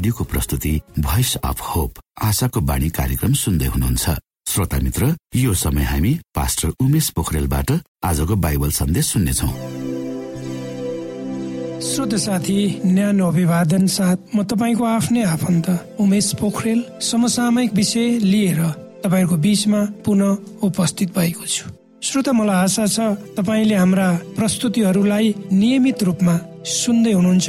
रेडियोको प्रस्तुति voice of hope आशाको बाणी कार्यक्रम सुन्दै हुनुहुन्छ। श्रोता मित्र यो समय हामी पास्टर उमेश पोखरेलबाट आजको बाइबल सन्देश सुन्नेछौ। श्रोत साथी न्यानो अभिवादन साथ म तपाईँको आफ्नै आफन्त उमेश पोखरेल समसामयिक विषय लिएर तपाईँहरूको बीचमा पुनः उपस्थित भएको छु। श्रोता मलाई आशा छ तपाईँले हाम्रा प्रस्तुतिहरूलाई नियमित रूपमा सुन्दै हुनुहुन्छ।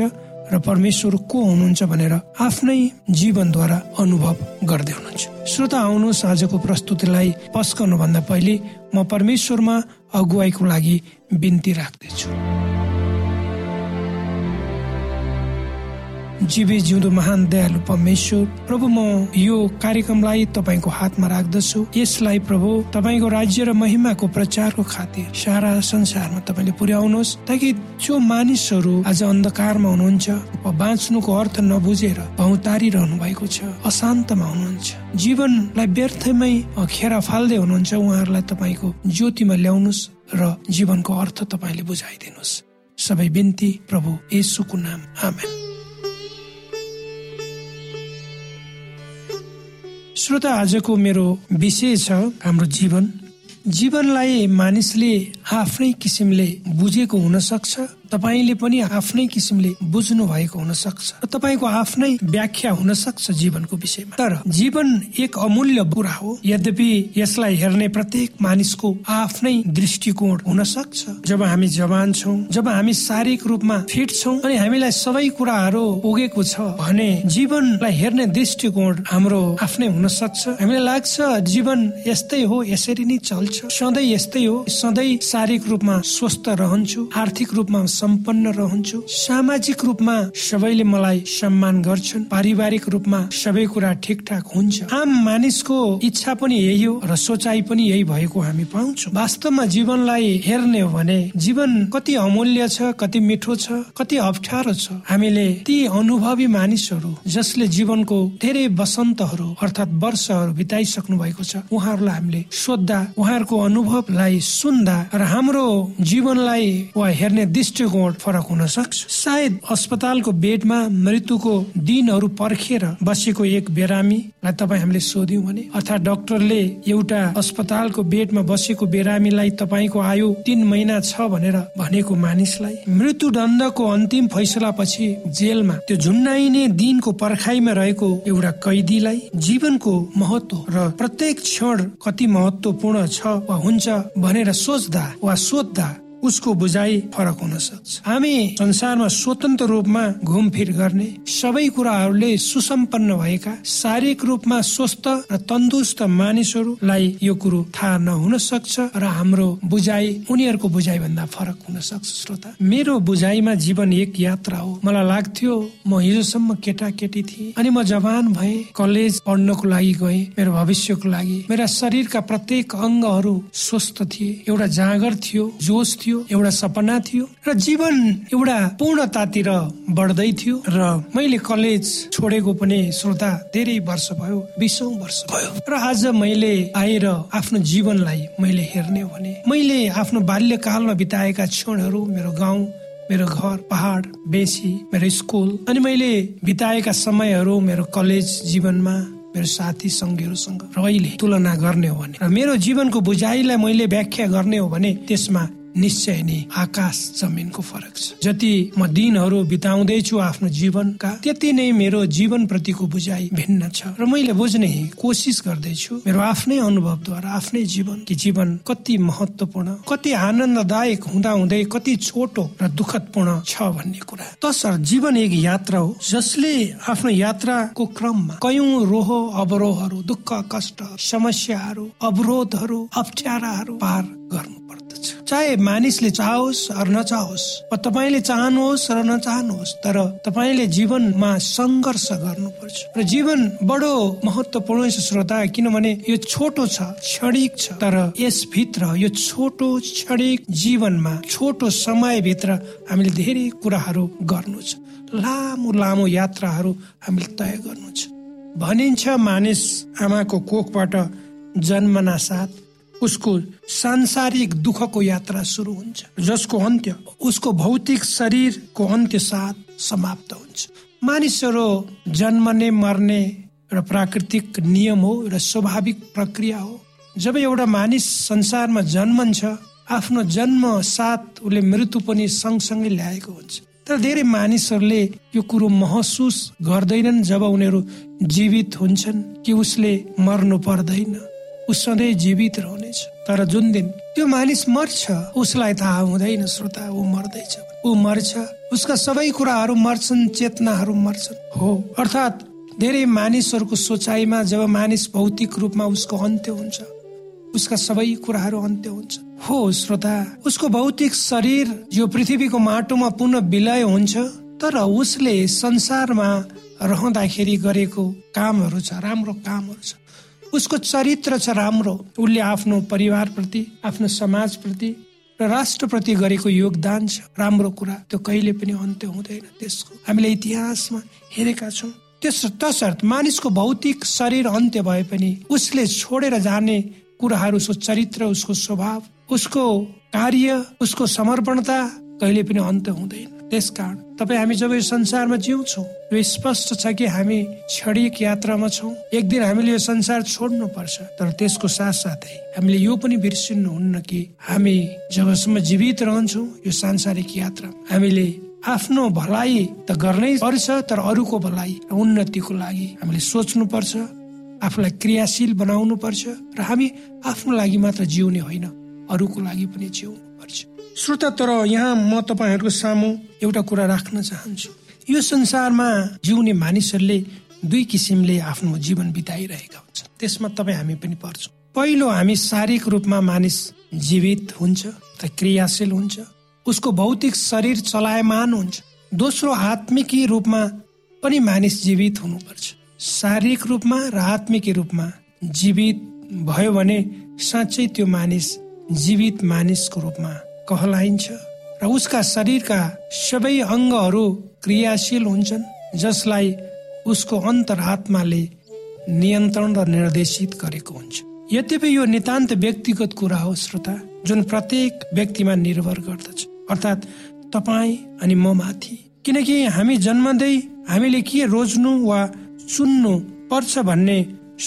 र परमेश्वर को हुनुहुन्छ भनेर आफ्नै जीवनद्वारा अनुभव गर्दै हुनुहुन्छ। श्रोता आउनुहोस् आजको प्रस्तुतिलाई पस्कनु भन्दा पहिले म परमेश्वरमा अगुवाईको लागि बिन्ती राख्दछु। जीवी जिउँदो महान दयालु परमेश्वर प्रभु म यो कार्यक्रमलाई तपाईँको हातमा राख्दछु। यसलाई प्रभु तपाईँको राज्य र महिमाको प्रचारको खातिर सारा संसारमा तपाईँले पुर्याउनुहोस् ताकि जो मानिसहरू आज अन्धकारमा हुनुहुन्छ बाँच्नुको अर्थ नबुझेर रहनु भएको छ अशान्तमा हुनुहुन्छ। जीवनलाई व्यर्थमै खेर फाल्दै हुनुहुन्छ उहाँहरूलाई तपाईँको ज्योतिमा ल्याउनुहोस् र जीवनको अर्थ तपाईँले बुझाइदिनुहोस्। सबै बिन्ती प्रभु यसुको नाम आमेन। श्रोता आजको मेरो विषय छ हाम्रो जीवन। जीवनलाई मानिसले आफ्नै किसिमले बुझेको हुन सक्छ तपाईँले पनि आफ्नै किसिमले बुझ्नु भएको हुन सक्छ तपाईँको आफ्नै व्याख्या हुन सक्छ जीवनको विषयमा। तर जीवन एक अमूल्य कुरा हो। यद्यपि यसलाई हेर्ने प्रत्येक मानिसको आफ्नै दृष्टिकोण हुन सक्छ जब हामी जवान छौँ जब हामी शारीरिक रूपमा फिट छौँ अनि हामीलाई सबै कुराहरू पुगेको छ भने जीवनलाई हेर्ने दृष्टिकोण हाम्रो आफ्नै हुन सक्छ हामीलाई लाग्छ जीवन यस्तै हो यसरी नै चल्छ। सधैँ यस्तै हो सधैँ शारीरिक रूपमा स्वस्थ रहन्छु आर्थिक रूपमा सम्पन्न रहन्छु। सामाजिक रूपमा सबैले मलाई सम्मान गर्छन्। पारिवारिक रूपमा सबै कुरा ठिकठाक हुन्छ। आम मानिसको इच्छा पनि यही हो र सोचाइ पनि यही भएको हामी पाउँछौँ। वास्तवमा जीवनलाई हेर्ने हो भने जीवन कति अमूल्य छ कति मिठो छ कति अप्ठ्यारो छ। हामीले ती अनुभवी मानिसहरू जसले जीवनको धेरै वसन्तहरू अर्थात् वर्षहरू बिताइसक्नु भएको छ उहाँहरूलाई हामीले सोद्धा उहाँहरूको अनुभवलाई सुन्दा हाम्रो जीवनलाई वा हेर्ने दृष्टि दृष्टिकोण फरक हुन सक्छ। सायद अस्पतालको बेडमा मृत्युको दिनहरू पर्खेर बसेको एक बिरामीलाई तपाईँ हामीले सोध्यौँ भने अर्थात् डाक्टरले एउटा अस्पतालको बेडमा बसेको बिरामीलाई तपाईँको आयु तिन महिना छ भनेर भनेको मानिसलाई मृत्यु दण्डको अन्तिम फैसला पछि जेलमा त्यो झुन्नाइने दिनको पर्खाइमा रहेको एउटा कैदीलाई जीवनको महत्व र प्रत्येक क्षण कति महत्वपूर्ण छ वा हुन्छ भनेर सोच्दा वा सोध्दा उसको बुझाइ फरक हुन सक्छ। हामी संसारमा स्वतन्त्र रूपमा घुमफिर गर्ने सबै कुराहरूले सुसम्पन्न भएका शारीरिक रूपमा स्वस्थ र तन्दुरुस्त मानिसहरूलाई यो कुरो थाहा नहुन सक्छ र हाम्रो बुझाइ उनीहरूको बुझाइ भन्दा फरक हुन सक्छ। श्रोता मेरो बुझाइमा जीवन एक यात्रा हो। मलाई लाग्थ्यो म हिजोसम्म केटा केटी थिएँ अनि म जवान भए कलेज पढ्नको लागि गएँ मेरो भविष्यको लागि। मेरा शरीरका प्रत्येक अङ्गहरू स्वस्थ थिए। एउटा जाँगर थियो जोस थियो। थियो एउटा सपना थियो र जीवन एउटा पूर्णतातिर बढ्दै थियो र मैले कलेज छोडेको पनि श्रोता धेरै वर्ष भयो बिसौँ वर्ष भयो। र आज मैले आएर आफ्नो जीवनलाई मैले हेर्ने भने मैले आफ्नो बाल्यकालमा बिताएका क्षणहरू मेरो गाउँ मेरो घर पहाड बेसी मेरो स्कुल अनि मैले बिताएका समयहरू मेरो कलेज जीवनमा मेरो साथी सङ्गीहरूसँग र अहिले तुलना गर्ने हो भने र मेरो जीवनको बुझाइलाई मैले व्याख्या गर्ने हो भने त्यसमा निश्चय नै आकाश जमिनको फरक छ। जति म दिनहरू बिताउँदैछु आफ्नो जीवनका त्यति नै मेरो जीवन प्रतिको बुझाइ भिन्न छ। र मैले बुझ्ने कोसिस गर्दैछु मेरो आफ्नै अनुभवद्वारा आफ्नै जीवन कि जीवन कति महत्वपूर्ण कति आनन्ददायक हुँदा हुँदै कति छोटो र दुःखदपूर्ण छ भन्ने कुरा। तसर्थ जीवन एक यात्रा हो जसले आफ्नो यात्राको क्रममा कयौं रोह अवरोहहरू दुःख कष्ट समस्याहरू अवरोधहरू अप्ठ्याराहरू पार गर्नु पर्दछ चाहे मानिसले चाहोस् अर नचाहोस् तपाईँले चाहनुहोस् र नचाहनुहोस् तर तपाईँले जीवनमा सङ्घर्ष गर्नुपर्छ। र जीवन बडो महत्वपूर्ण छ श्रोता किनभने यो छोटो छ क्षणिक छ। तर यसभित्र यो छोटो क्षणिक जीवनमा छोटो समयभित्र हामीले धेरै कुराहरू गर्नु छ लामो लामो यात्राहरू हामीले तय गर्नु छ भनिन्छ मानिस आमाको कोखबाट जन्मना साथ उसको सांसारिक दुःखको यात्रा सुरु हुन्छ। जसको अन्त्य उसको भौतिक शरीरको अन्त्य साथ समाप्त हुन्छ। मानिसहरू जन्मने मर्ने र प्राकृतिक नियम हो र स्वाभाविक प्रक्रिया हो। जब एउटा मानिस संसारमा जन्मन्छ आफ्नो जन्म साथ उसले मृत्यु पनि सँगसँगै ल्याएको हुन्छ। तर धेरै मानिसहरूले यो कुरो महसुस गर्दैनन् जब उनीहरू जीवित हुन्छन् कि उसले मर्नु पर्दैन। ऊ सधैँ जीवित रहनेछ। तर जुन दिन त्यो मानिस मर्छ उसलाई थाहा हुँदैन श्रोता ऊ मर्दैछ। ऊ मर्छ उसका सबै कुराहरू मर्छन् चेतनाहरू मर्छन्। हो अर्थात् धेरै मानिसहरूको सोचाइमा जब मानिस भौतिक रूपमा उसको अन्त्य हुन्छ उसका सबै कुराहरू अन्त्य हुन्छ। हो श्रोता उसको भौतिक शरीर यो पृथ्वीको माटोमा पुनः विलय हुन्छ तर उसले संसारमा रहँदाखेरि गरेको कामहरू छ राम्रो कामहरू छ। उसको चरित्र छ राम्रो। उसले आफ्नो परिवार प्रति आफ्नो समाज प्रति र राष्ट्रप्रति गरेको योगदान छ। राम्रो कुरा। त्यो कहिले पनि अन्त्य हुँदैन त्यसको। हामीले इतिहासमा हेरेका छौँ। त्यस तसर्थ मानिसको भौतिक शरीर अन्त्य भए पनि उसले छोडेर जाने कुराहरू उसको चरित्र उसको स्वभाव उसको कार्य उसको समर्पणता कहिले पनि अन्त हुँदैन। त्यसकारण तपाईँ हामी जब यो संसारमा जिउँछौ यो स्पष्ट छ कि हामी क्षणिक यात्रामा छौँ। एक दिन हामीले यो संसार छोड्नु पर्छ तर त्यसको साथ साथै हामीले यो पनि बिर्सिनु हुन्न कि हामी जबसम्म जीवित रहन्छौँ यो सांसारिक यात्रा। हामीले आफ्नो भलाइ त गर्नै पर्छ तर अरूको भलाइ उन्नतिको लागि हामीले सोच्नु पर्छ आफूलाई क्रियाशील बनाउनु पर्छ र हामी आफ्नो लागि मात्र जिउने होइन अरूको लागि पनि जिउनु श्रोता तर यहाँ म तपाईँहरूको सामु एउटा कुरा राख्न चाहन्छु। यो संसारमा जिउने मानिसहरूले दुई किसिमले आफ्नो जीवन बिताइरहेका हुन्छ त्यसमा तपाईँ हामी पनि पर्छौँ। पहिलो हामी शारीरिक रूपमा मानिस जीवित हुन्छ त क्रियाशील हुन्छ। उसको भौतिक शरीर चलायमान हुन्छ। दोस्रो आत्मिकी रूपमा पनि मानिस जीवित हुनुपर्छ। शारीरिक रूपमा र आत्मिक रूपमा जीवित भयो भने साँच्चै त्यो मानिस जीवित मानिसको रूपमा कहलाइन्छ र उसका शरीरका सबै अङ्गहरू क्रियाशील हुन्छन् जसलाई उसको अन्तरात्माले नियन्त्रण र निर्देशित गरेको हुन्छ। यद्यपि यो नितान्त व्यक्तिगत कुरा हो श्रोता जुन प्रत्येक व्यक्तिमा निर्भर गर्दछ। अर्थात् तपाईँ अनि म माथि। किनकि हामी जन्मदै हामीले के रोज्नु वा चुन्नु पर्छ भन्ने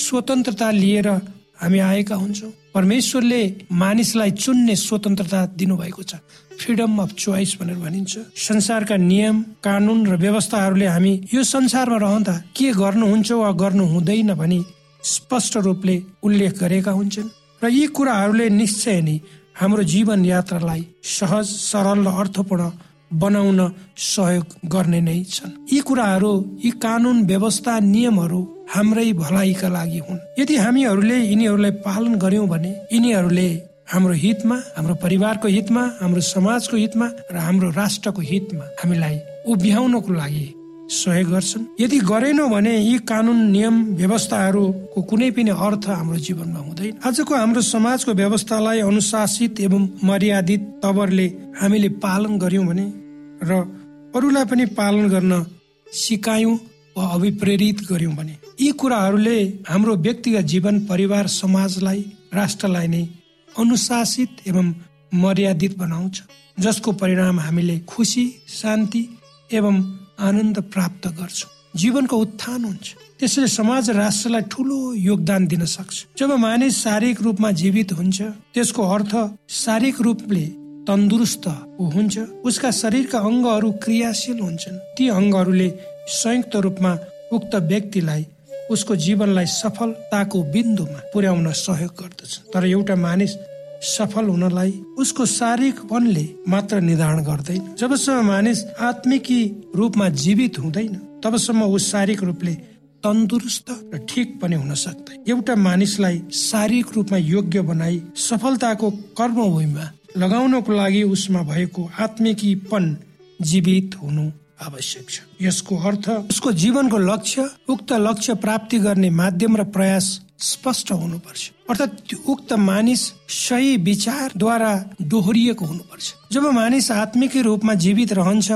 स्वतन्त्रता लिएर हामी आएका हुन्छौँ। परमेश्वरले मानिसलाई चुन्ने स्वतन्त्रता दिनुभएको छ। फ्रिडम अफ चोइस भनेर भनिन्छ। संसारका नियम कानुन र व्यवस्थाहरूले हामी यो संसारमा रहँदा के गर्नुहुन्छ वा गर्नु हुँदैन भनी स्पष्ट रूपले उल्लेख गरेका हुन्छन्। र यी कुराहरूले निश्चय नै हाम्रो जीवन यात्रालाई सहज सरल र अर्थपूर्ण बनाउन सहयोग गर्ने नै छन्। यी कुराहरू यी कानुन व्यवस्था नियमहरू हाम्रै भलाइका लागि हुन्। यदि हामीहरूले यिनीहरूलाई पालन गर्यौं भने यिनीहरूले हाम्रो हितमा हाम्रो परिवारको हितमा हाम्रो समाजको हितमा र हाम्रो राष्ट्रको हितमा हामीलाई उभ्याउनको लागि सहयोग गर्छन्। यदि गरेनौ भने यी कानुन नियम व्यवस्थाहरूको कुनै पनि अर्थ हाम्रो जीवनमा हुँदैन। आजको हाम्रो समाजको व्यवस्थालाई अनुशासित एवं मर्यादित तवरले हामीले पालन गर्यौं भने र अरूलाई पनि पालन गर्न सिकायौँ वा अभिप्रेरित गर्यौँ भने यी कुराहरूले हाम्रो व्यक्तिगत जीवन परिवार समाजलाई राष्ट्रलाई नै अनुशासित एवं मर्यादित बनाउँछ जसको परिणाम हामीले खुसी शान्ति एवं आनन्द प्राप्त गर्छौँ। जीवनको उत्थान हुन्छ। त्यसैले समाज राष्ट्रलाई ठुलो योगदान दिन सक्छ। जब मानिस शारीरिक रूपमा जीवित हुन्छ त्यसको अर्थ शारीरिक रूपले तन्दुरुस्त हुन्छ उसका शरीरका अङ्गहरू क्रियाशील हुन्छन्। ती अङ्गहरूले संयुक्त रूपमा उक्त व्यक्तिलाई उसको जीवनलाई सफलताको बिन्दुमा पुर्याउन सहयोग गर्दछ। तर एउटा मानिस सफल हुनलाई उसको शारीरिक वनले मात्र निर्धारण गर्दैन। जबसम्म मानिस आत्मिकी रूपमा जीवित हुँदैन तबसम्म ऊ शारीरिक रूपले तन्दुरुस्त र ठिक पनि हुन सक्दैन। एउटा मानिसलाई शारीरिक रूपमा योग्य बनाई सफलताको कर्मभूमिमा लगाउनको लागि उसमा भएको आत्मिकीपन जीवित हुनु आवश्यक छ। यसको अर्थ उसको जीवनको लक्ष्य उक्त लक्ष्य प्राप्ति गर्ने माध्यम र प्रयास स्पष्ट हुनुपर्छ। अर्थात् उक्त मानिस सही विचारद्वारा दोहोरिएको हुनुपर्छ। जब मानिस आत्मिक रूपमा जीवित रहन्छ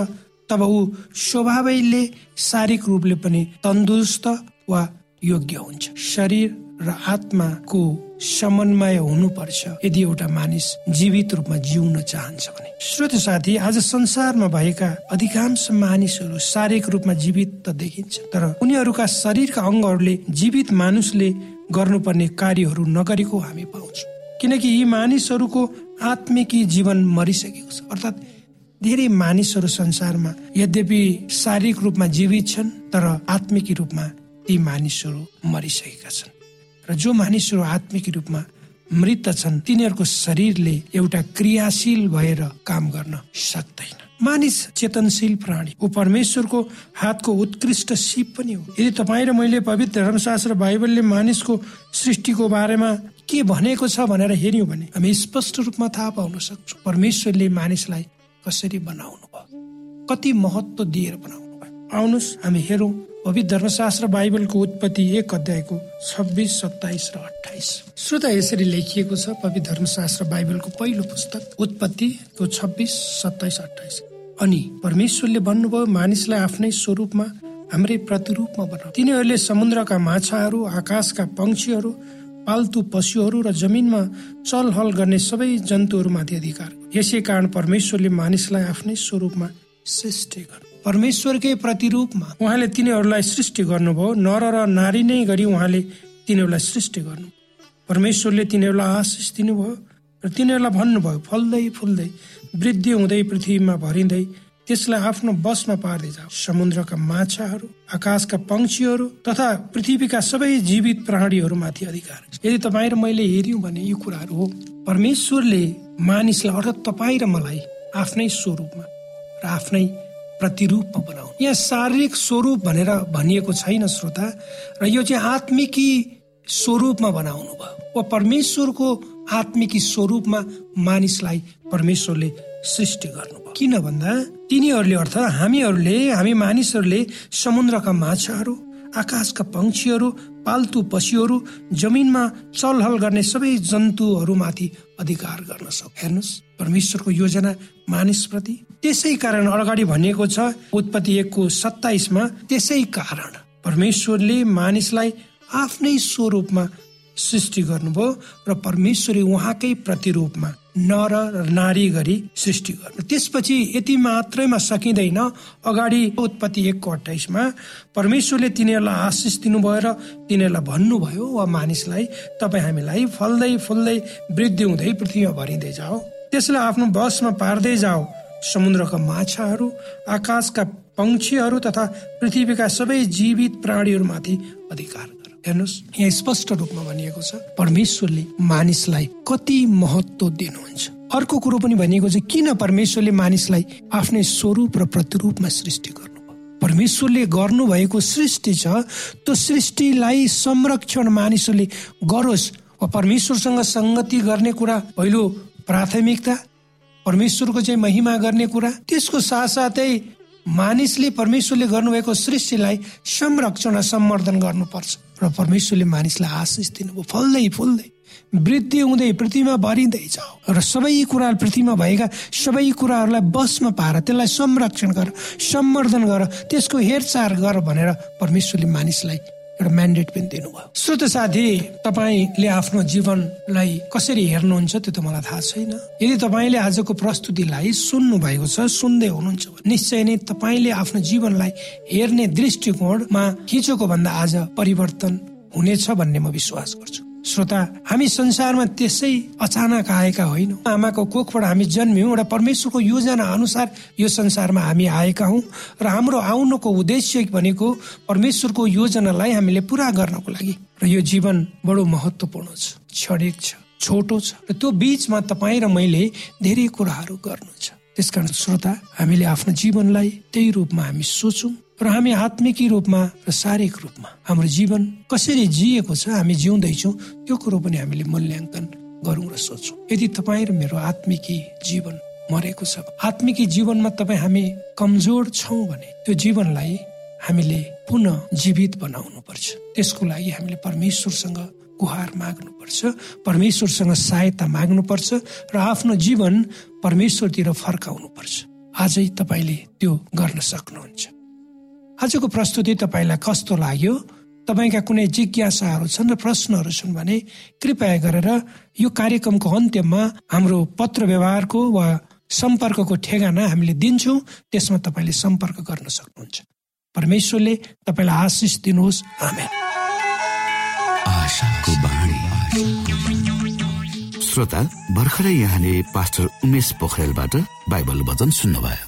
तब ऊ स्वभावैले शारीरिक रूपले पनि तन्दुरुस्त वा योग्य हुन्छ। शरीर र आत्माको समन्वय हुनुपर्छ। यदि एउटा मानिस जीवित रूपमा जिउन चाहन्छ भने। श्रोत साथी आज संसारमा भएका अधिकांश मानिसहरू शारीरिक रूपमा जीवित त देखिन्छ तर उनीहरूका शरीरका अङ्गहरूले जीवित मानुसले गर्नुपर्ने कार्यहरू नगरेको हामी पाउँछौँ। किनकि यी मानिसहरूको आत्मिकी जीवन मरिसकेको छ। अर्थात् धेरै मानिसहरू संसारमा यद्यपि शारीरिक रूपमा जीवित छन् तर आत्मिकी रूपमा ती मानिसहरू मरिसकेका छन्। र जो मानिसहरू आत्मिक रूपमा मृत छन् तिनीहरूको शरीरले एउटा क्रियाशील भएर काम गर्न सक्दैन। मानिस चेतनशील प्राणी ऊ परमेश्वरको हातको उत्कृष्ट सिप पनि हो। यदि तपाईँ र मैले पवित्र धर्मशास्त्र बाइबलले मानिसको सृष्टिको बारेमा के भनेको छ भनेर हेर्यौँ भने हामी स्पष्ट रूपमा थाहा पाउन सक्छौँ। परमेश्वरले मानिसलाई कसरी बनाउनु भयो कति महत्व दिएर बनाउनु भयो आउनुहोस् हामी हेरौँ। धर्मशास्त्र बाइबलको उत्पत्ति एक अध्यायको छब्बिस सत्ताइस र अठाइस श्रोता यसरी लेखिएको छ पवित्र धर्मशास्त्र बाइबलको पहिलो पुस्तक उत्पत्तिको छब्बिस सत्ताइस अठाइस अनि परमेश्वरले भन्नुभयो मानिसलाई आफ्नै स्वरूपमा हाम्रै प्रतिरूपमा बनाऊ। तिनीहरूले समुद्रका माछाहरू आकाशका पंक्षीहरू पाल्तु पशुहरू र जमिनमा चलहल गर्ने सबै जन्तुहरूमाथि अधिकार। यसै कारण परमेश्वरले मानिसलाई आफ्नै स्वरूपमा सृष्टि गर्नु। परमेश्वरकै प्रतिरूपमा उहाँले तिनीहरूलाई सृष्टि गर्नुभयो। नर र नारी नै गरी उहाँले तिनीहरूलाई सृष्टि गर्नु। परमेश्वरले तिनीहरूलाई आशिष दिनुभयो र तिनीहरूलाई भन्नुभयो फल्दै फुल्दै वृद्धि हुँदै पृथ्वीमा भरिँदै त्यसलाई आफ्नो बसमा पार्दै जाऊ। समुद्रका माछाहरू आकाशका पंक्षीहरू तथा पृथ्वीका सबै जीवित प्राणीहरूमाथि अधिकार यदि तपाईँ र मैले हेर्यौँ भने यो कुराहरू हो। परमेश्वरले मानिसलाई अर्थात् तपाईँ र मलाई आफ्नै स्वरूपमा र आफ्नै प्रतिरूपमा बनाउनु। यहाँ शारीरिक स्वरूप भनेर भनिएको छैन श्रोता र यो चाहिँ आत्मिकी स्वरूपमा बनाउनु भयो। वा परमेश्वरको आत्मिकी स्वरूपमा मानिसलाई परमेश्वरले सृष्टि गर्नुभयो। किन भन्दा तिनीहरूले अर्थ हामीहरूले हामी मानिसहरूले समुद्रका माछाहरू आकाशका पंक्षीहरू पाल्तु पशुहरू जमिनमा चलहल गर्ने सबै जन्तुहरूमाथि अधिकार गर्न सक्छ हेर्नुहोस्। परमेश्वरको योजना मानिसप्रति त्यसै कारण अगाडि भनिएको छ उत्पत्ति एकको सत्ताइसमा त्यसै कारण परमेश्वरले मानिसलाई आफ्नै स्वरूपमा सृष्टि गर्नुभयो र परमेश्वरी उहाँकै प्रतिरूपमा नर नारी गरी सृष्टि गर्नु। त्यसपछि यति मात्रैमा सकिँदैन। अगाडि उत्पत्ति एकको अठाइसमा परमेश्वरले तिनीहरूलाई आशिष दिनुभयो र तिनीहरूलाई भन्नुभयो वा मानिसलाई तपाईँ हामीलाई फल्दै फुल्दै वृद्धि हुँदै पृथ्वीमा भरिँदै जाओ। त्यसलाई आफ्नो बसमा पार्दै जाओ। समुद्रका माछाहरू आकाशका पंक्षीहरू तथा पृथ्वीका सबै जीवित प्राणीहरूमाथि अधिकार हेर्नुहोस् यहाँ स्पष्ट रूपमा भनिएको छ परमेश्वरले मानिसलाई कति महत्व दिनुहुन्छ। अर्को कुरो पनि भनिएको छ किन परमेश्वरले मानिसलाई आफ्नै स्वरूप र प्रतिरूपमा सृष्टि गर्नु परमेश्वरले गर्नु भएको सृष्टि छ त्यो सृष्टिलाई संरक्षण मानिसहरूले गरोस्। वा परमेश्वरसँग सङ्गति गर्ने कुरा पहिलो प्राथमिकता परमेश्वरको चाहिँ महिमा गर्ने कुरा त्यसको साथसाथै मानिसले परमेश्वरले गर्नुभएको सृष्टिलाई संरक्षण र सम्वर्धन गर्नुपर्छ। र परमेश्वरले मानिसलाई आशिष दिनुभयो। फल्दै फुल्दै। वृद्धि हुँदै पृथ्वीमा भरिँदै जाऊ र सबै कुरा पृथ्वीमा भएका सबै कुराहरूलाई बसमा पार त्यसलाई संरक्षण गर सम्वर्धन गर त्यसको हेरचाह गर भनेर परमेश्वरले मानिसलाई एउटा म्यान्डेट पनि दिनुभयो। श्रोत साथी तपाईँले आफ्नो जीवनलाई कसरी हेर्नुहुन्छ त्यो त मलाई थाहा छैन। यदि तपाईँले आजको प्रस्तुतिलाई सुन्नु भएको छ सुन्दै हुनुहुन्छ निश्चय नै तपाईँले आफ्नो जीवनलाई हेर्ने दृष्टिकोणमा हिजोको भन्दा आज परिवर्तन हुनेछ भन्ने म विश्वास गर्छु। श्रोता हामी संसारमा त्यसै अचानक आएका होइनौँ। आमाको कोखबाट हामी जन्म्यौँ एउटा परमेश्वरको योजना अनुसार यो संसारमा हामी आएका हौ र हाम्रो आउनुको उद्देश्य भनेको परमेश्वरको योजनालाई हामीले पुरा गर्नको लागि। र यो जीवन बडो महत्वपूर्ण छ क्षणिक छ छोटो छ। र त्यो बिचमा तपाईँ र मैले धेरै कुराहरू गर्नु छ। त्यसकारण श्रोता हामीले आफ्नो जीवनलाई त्यही रूपमा हामी सोचौँ। र हामी आत्मिकी रूपमा र शारीरिक रूपमा हाम्रो जीवन कसरी जिएको छ हामी जिउँदैछौँ त्यो कुरो पनि हामीले मूल्याङ्कन गरौँ र सोचौँ यदि तपाईँ र मेरो आत्मिकी जीवन मरेको छ आत्मिकी जीवनमा तपाईँ हामी कमजोर छौँ भने त्यो जीवनलाई हामीले पुनः जीवित बनाउनु पर्छ त्यसको लागि हामीले परमेश्वरसँग गुहार माग्नुपर्छ परमेश्वरसँग सहायता माग्नुपर्छ र आफ्नो जीवन परमेश्वरतिर फर्काउनु पर्छ आजै तपाईँले त्यो गर्न सक्नुहुन्छ। आजको प्रस्तुति तपाईँलाई कस्तो लाग्यो? तपाईँका कुनै जिज्ञासाहरू छन् र प्रश्नहरू छन् भने कृपया गरेर यो कार्यक्रमको अन्त्यमा हाम्रो पत्र व्यवहारको वा सम्पर्कको ठेगाना हामीले दिन्छौँ त्यसमा तपाईँले सम्पर्क गर्न सक्नुहुन्छ। परमेश्वरले तपाईँलाई आशिष दिनुहोस्। श्रोता भर्खरै यहाँले पास्टर उमेश पोखरेलबाट बाइबल वचन सुन्नुभयो।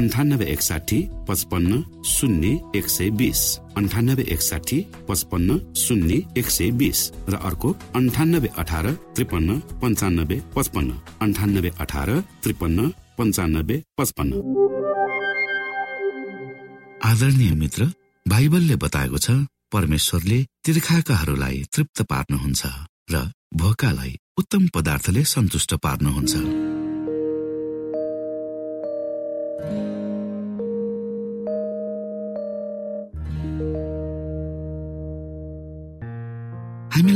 अन्ठानब्बे एकसाठी पचपन्न शून्य एक सय बिस. अन्ठानब्बे एकसाठी पचपन्न शून्य एक सय बिस. र अर्को अन्ठानब्बे अठार त्रिपन्न पन्चानब्बे पचपन्न. अन्ठानब्बे अठार त्रिपन्न पन्चानब्बे पचपन्न. आदरणीय मित्र बाइबलले बताएको छ परमेश्वरले तिर्खाकाहरूलाई तृप्त पार्नुहुन्छ र भोकालाई उत्तम पदार्थले सन्तुष्ट पार्नुहुन्छ।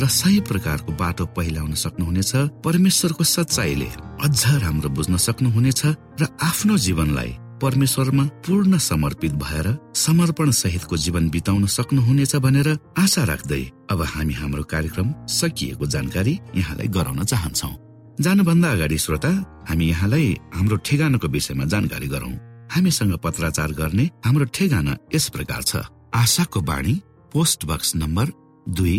र सही प्रकारको बाटो पहिलाउन सक्नुहुनेछ परमेश्वरको सच्चाइले अझ राम्रो बुझ्न सक्नुहुनेछ र आफ्नो जीवनलाई परमेश्वरमा पूर्ण समर्पित भएर समर्पण सहितको जीवन बिताउन सक्नुहुनेछ भनेर आशा राख्दै अब हामी हाम्रो कार्यक्रम सकिएको जानकारी यहाँलाई गराउन चाहन्छौ। जानुभन्दा अगाडि श्रोता हामी यहाँलाई हाम्रो ठेगानाको विषयमा जानकारी गरौं। हामीसँग पत्राचार गर्ने हाम्रो ठेगाना यस प्रकार छ। आशाको बाणी पोस्ट बक्स नम्बर दुई